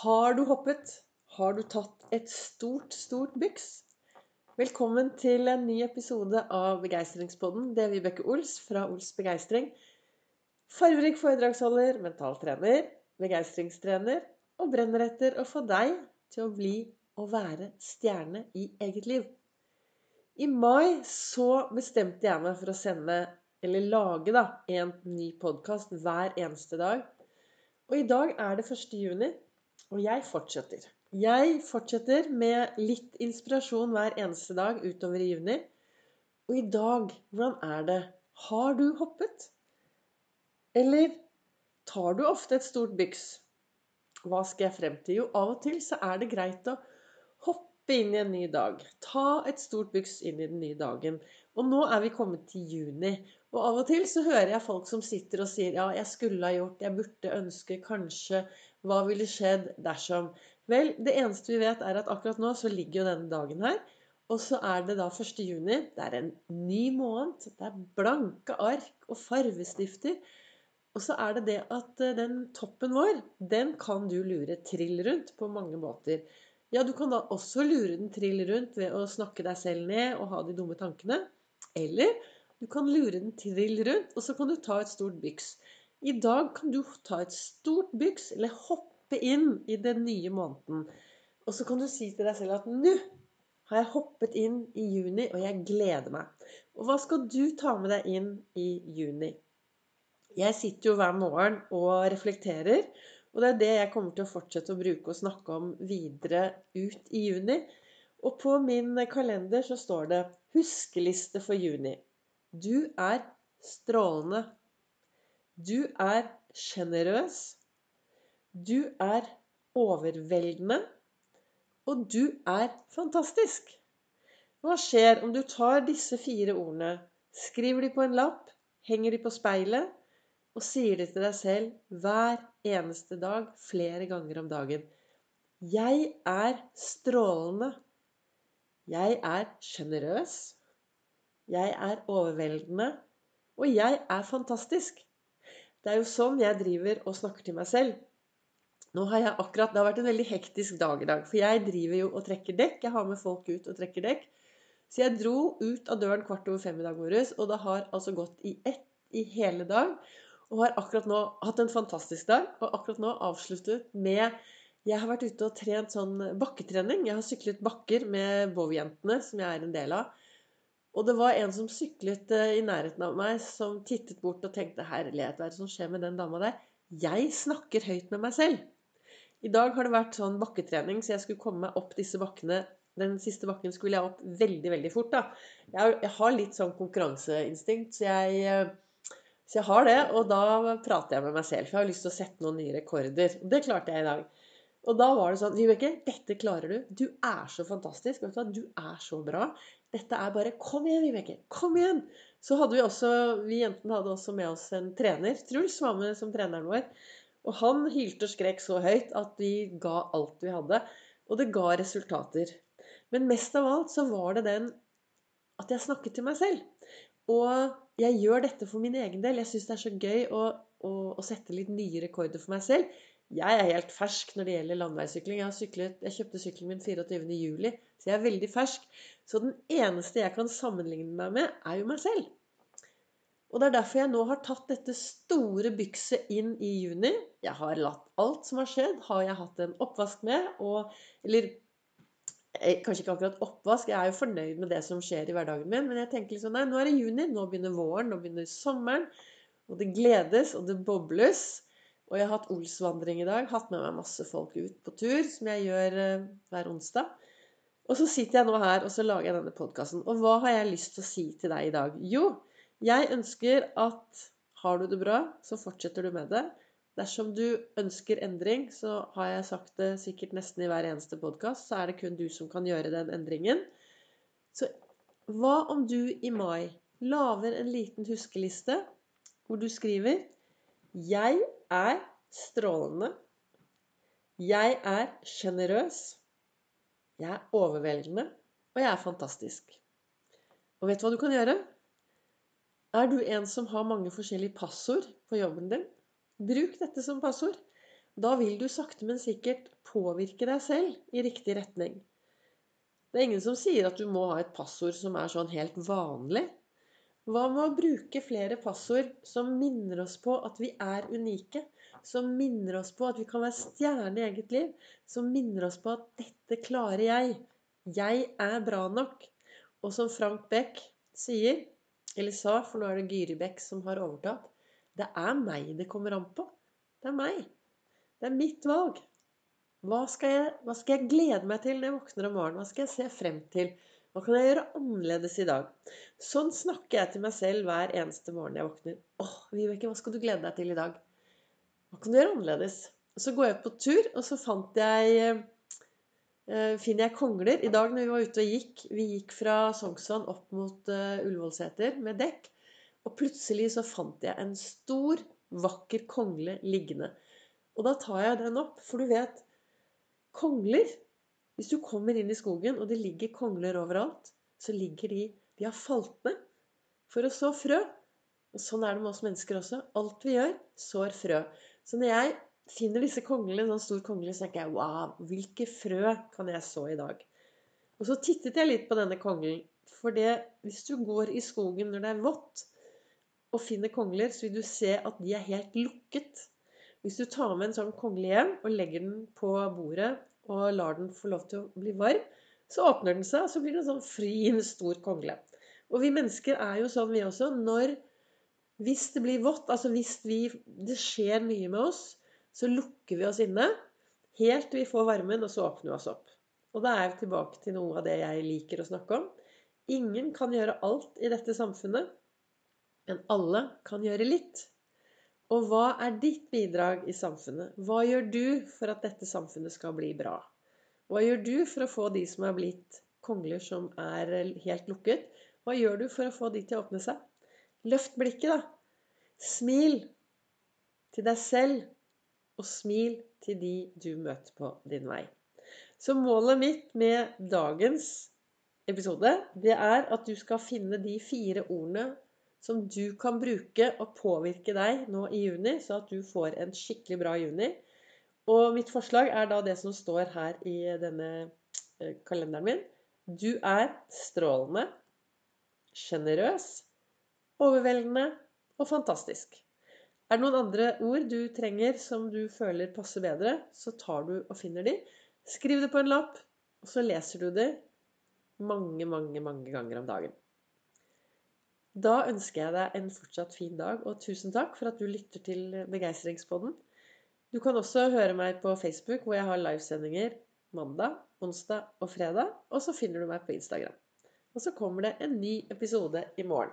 Har du hoppet? Har du tatt et stort, stort byks? Velkommen til en ny episode av Begeistringspodden. Det er Vibeke Ols fra Ols Begeistring. Farverik foredragsholder, mentaltrener, begeistringstrener og brenner etter å få deg til å bli og være stjerne i eget liv. I mai så bestemte jeg meg for å sende, eller lage, da, en ny podkast hver eneste dag. Og i dag er det 1. juni, og jeg fortsetter. Jeg fortsetter med litt inspirasjon hver eneste dag utover i juni. Og i dag, hvordan er det? Har du hoppet? Eller tar du ofte et stort byks? Hva skal jeg frem til? Jo, av og til så er det greit å hoppe inn i en ny dag. Ta et stort byks inn i den nye dagen. Og nå er vi kommet til juni. Og av og til så hører jeg folk som sitter og sier ja, jeg skulle ha gjort, jeg burde ønske, kanskje, hva ville skjedd dersom? Vel, det eneste vi vet er at akkurat nå så ligger jo denne dagen her. Og så er det da 1. juni. Det er en ny måned. Det er blanke ark og farvestifter. Og så er det det at eh, den toppen vår, den kan du lure trill rundt på mange måter. Ja, du kan da også lure den trill rundt ved å snakke deg selv ned og ha de dumme tankene. Eller du kan lure den trill rundt, og så kan du ta et stort byks. I dag kan du ta et stort byks, eller hoppe inn i den nye måneden. Og så kan du si til deg selv at nå har jeg hoppet inn i juni, og jeg gleder meg. Og hva skal du ta med deg inn i juni? Jeg sitter jo hver morgen og reflekterer. Og det er det jeg kommer til å fortsette å bruke og snakke om videre ut i juni. Og på min kalender så står det 'Huskeliste for juni'. Du er strålende. Du er sjenerøs. Du er overveldende. Og du er fantastisk. Hva skjer om du tar disse fire ordene, skriver de på en lapp, henger de på speilet og sier de til deg selv hver eneste dag, flere ganger om dagen? Jeg er strålende. Jeg er sjenerøs. Jeg er overveldende. Og jeg er fantastisk. Det er jo sånn jeg driver og snakker til meg selv. Nå har jeg akkurat, Det har vært en veldig hektisk dag i dag. For jeg driver jo og trekker dekk. Jeg har med folk ut og trekker dekk. Så jeg dro ut av døren kvart over fem i dag morges, og det har altså gått i ett i hele dag. Og har akkurat nå hatt en fantastisk dag, og akkurat nå avsluttet med Jeg har vært ute og trent sånn bakketrening. Jeg har syklet bakker med Bow-jentene, som jeg er en del av. Og det var en som syklet eh, i nærheten av meg, som tittet bort og tenkte 'Herlighet, hva er det som skjer med den dama der?' Jeg snakker høyt med meg selv. I dag har det vært sånn bakketrening, så jeg skulle komme meg opp disse bakkene. Den siste bakken skulle jeg opp veldig, veldig fort. da. Jeg, har litt sånn konkurranseinstinkt, så jeg, eh, så jeg har det. Og da prater jeg med meg selv, for jeg har lyst til å sette noen nye rekorder. Og det klarte jeg i dag. Og da var det sånn Vibeke, dette klarer du. Du er så fantastisk. Vet du, du er så bra. Dette er bare Kom igjen, Vibeke! Kom igjen! Så hadde vi også, vi jentene hadde også med oss en trener. Truls var med som treneren vår. Og han hylte og skrek så høyt at vi ga alt vi hadde. Og det ga resultater. Men mest av alt så var det den at jeg snakket til meg selv. Og jeg gjør dette for min egen del. Jeg syns det er så gøy å, å, å sette litt nye rekorder for meg selv. Jeg er helt fersk når det gjelder landeveissykling. Jeg, jeg kjøpte sykkelen min 24.07, så jeg er veldig fersk. Så den eneste jeg kan sammenligne meg med, er jo meg selv. Og det er derfor jeg nå har tatt dette store bykset inn i juni. Jeg har latt alt som har skjedd, har jeg hatt en oppvask med. Og, eller eh, kanskje ikke akkurat oppvask, jeg er jo fornøyd med det som skjer i hverdagen min. Men jeg tenker liksom nei, nå er det juni, nå begynner våren, nå begynner sommeren. Og det gledes, og det bobles. Og jeg har hatt Ols-vandring i dag. Hatt med meg masse folk ut på tur, som jeg gjør eh, hver onsdag. Og så sitter jeg nå her og så lager jeg denne podkasten. Og hva har jeg lyst til å si til deg i dag? Jo, jeg ønsker at har du det bra, så fortsetter du med det. Dersom du ønsker endring, så har jeg sagt det sikkert nesten i hver eneste podkast, så er det kun du som kan gjøre den endringen. Så hva om du i mai lager en liten huskeliste hvor du skriver 'Jeg er strålende. Jeg er sjenerøs. Jeg er overveldende. Og jeg er fantastisk. Og vet du hva du kan gjøre? Er du en som har mange forskjellige passord på jobben din? Bruk dette som passord. Da vil du sakte, men sikkert påvirke deg selv i riktig retning. Det er ingen som sier at du må ha et passord som er sånn helt vanlig. Hva med å bruke flere passord som minner oss på at vi er unike? Som minner oss på at vi kan være stjerne i eget liv? Som minner oss på at 'dette klarer jeg'. Jeg er bra nok. Og som Frank Beck sier, eller sa, for nå er det Gyri Beck som har overtatt Det er meg det kommer an på. Det er meg. Det er mitt valg. Hva skal, jeg, hva skal jeg glede meg til når jeg våkner om morgenen? Hva skal jeg se frem til? Hva kan jeg gjøre annerledes i dag? Sånn snakker jeg til meg selv hver eneste morgen jeg våkner. Åh, Vibeke, hva skal du glede deg til i dag? Hva kan du gjøre annerledes? Og så går jeg på tur, og så fant jeg uh, finner jeg kongler. I dag når vi var ute og gikk Vi gikk fra Sognsvann opp mot uh, Ullevålseter med dekk. Og plutselig så fant jeg en stor, vakker kongle liggende. Og da tar jeg den opp, for du vet Kongler Hvis du kommer inn i skogen, og det ligger kongler overalt, så ligger de De har falt ned for å så frø. Og sånn er det med oss mennesker også. Alt vi gjør, sår frø. Så når jeg finner disse konglene, sånn stor kongle, så tenker jeg wow, hvilke frø kan jeg så i dag? Og så tittet jeg litt på denne konglen. For det, hvis du går i skogen når det er vått, og finner kongler, så vil du se at de er helt lukket. Hvis du tar med en sånn kongle hjem og legger den på bordet og lar den få lov til å bli varm, så åpner den seg, og så blir det en sånn fin, stor kongle. Og vi mennesker er jo sånn, vi også. Når Hvis det blir vått, altså hvis vi, det skjer mye med oss, så lukker vi oss inne helt til vi får varmen, og så åpner vi oss opp. Og da er vi tilbake til noe av det jeg liker å snakke om. Ingen kan gjøre alt i dette samfunnet, men alle kan gjøre litt. Og hva er ditt bidrag i samfunnet? Hva gjør du for at dette samfunnet skal bli bra? Hva gjør du for å få de som er blitt kongler som er helt lukket? Hva gjør du for å få de til å åpne seg? Løft blikket, da. Smil til deg selv, og smil til de du møter på din vei. Så målet mitt med dagens episode, det er at du skal finne de fire ordene som du kan bruke og påvirke deg nå i juni, så at du får en skikkelig bra juni. Og mitt forslag er da det som står her i denne eh, kalenderen min. Du er strålende, sjenerøs, overveldende og fantastisk. Er det noen andre ord du trenger som du føler passer bedre, så tar du og finner de. Skriv det på en lapp, og så leser du det mange, mange, mange ganger om dagen. Da ønsker jeg deg en fortsatt fin dag, og tusen takk for at du lytter til Begeistringspodden. Du kan også høre meg på Facebook, hvor jeg har livesendinger mandag, onsdag og fredag. Og så finner du meg på Instagram. Og så kommer det en ny episode i morgen.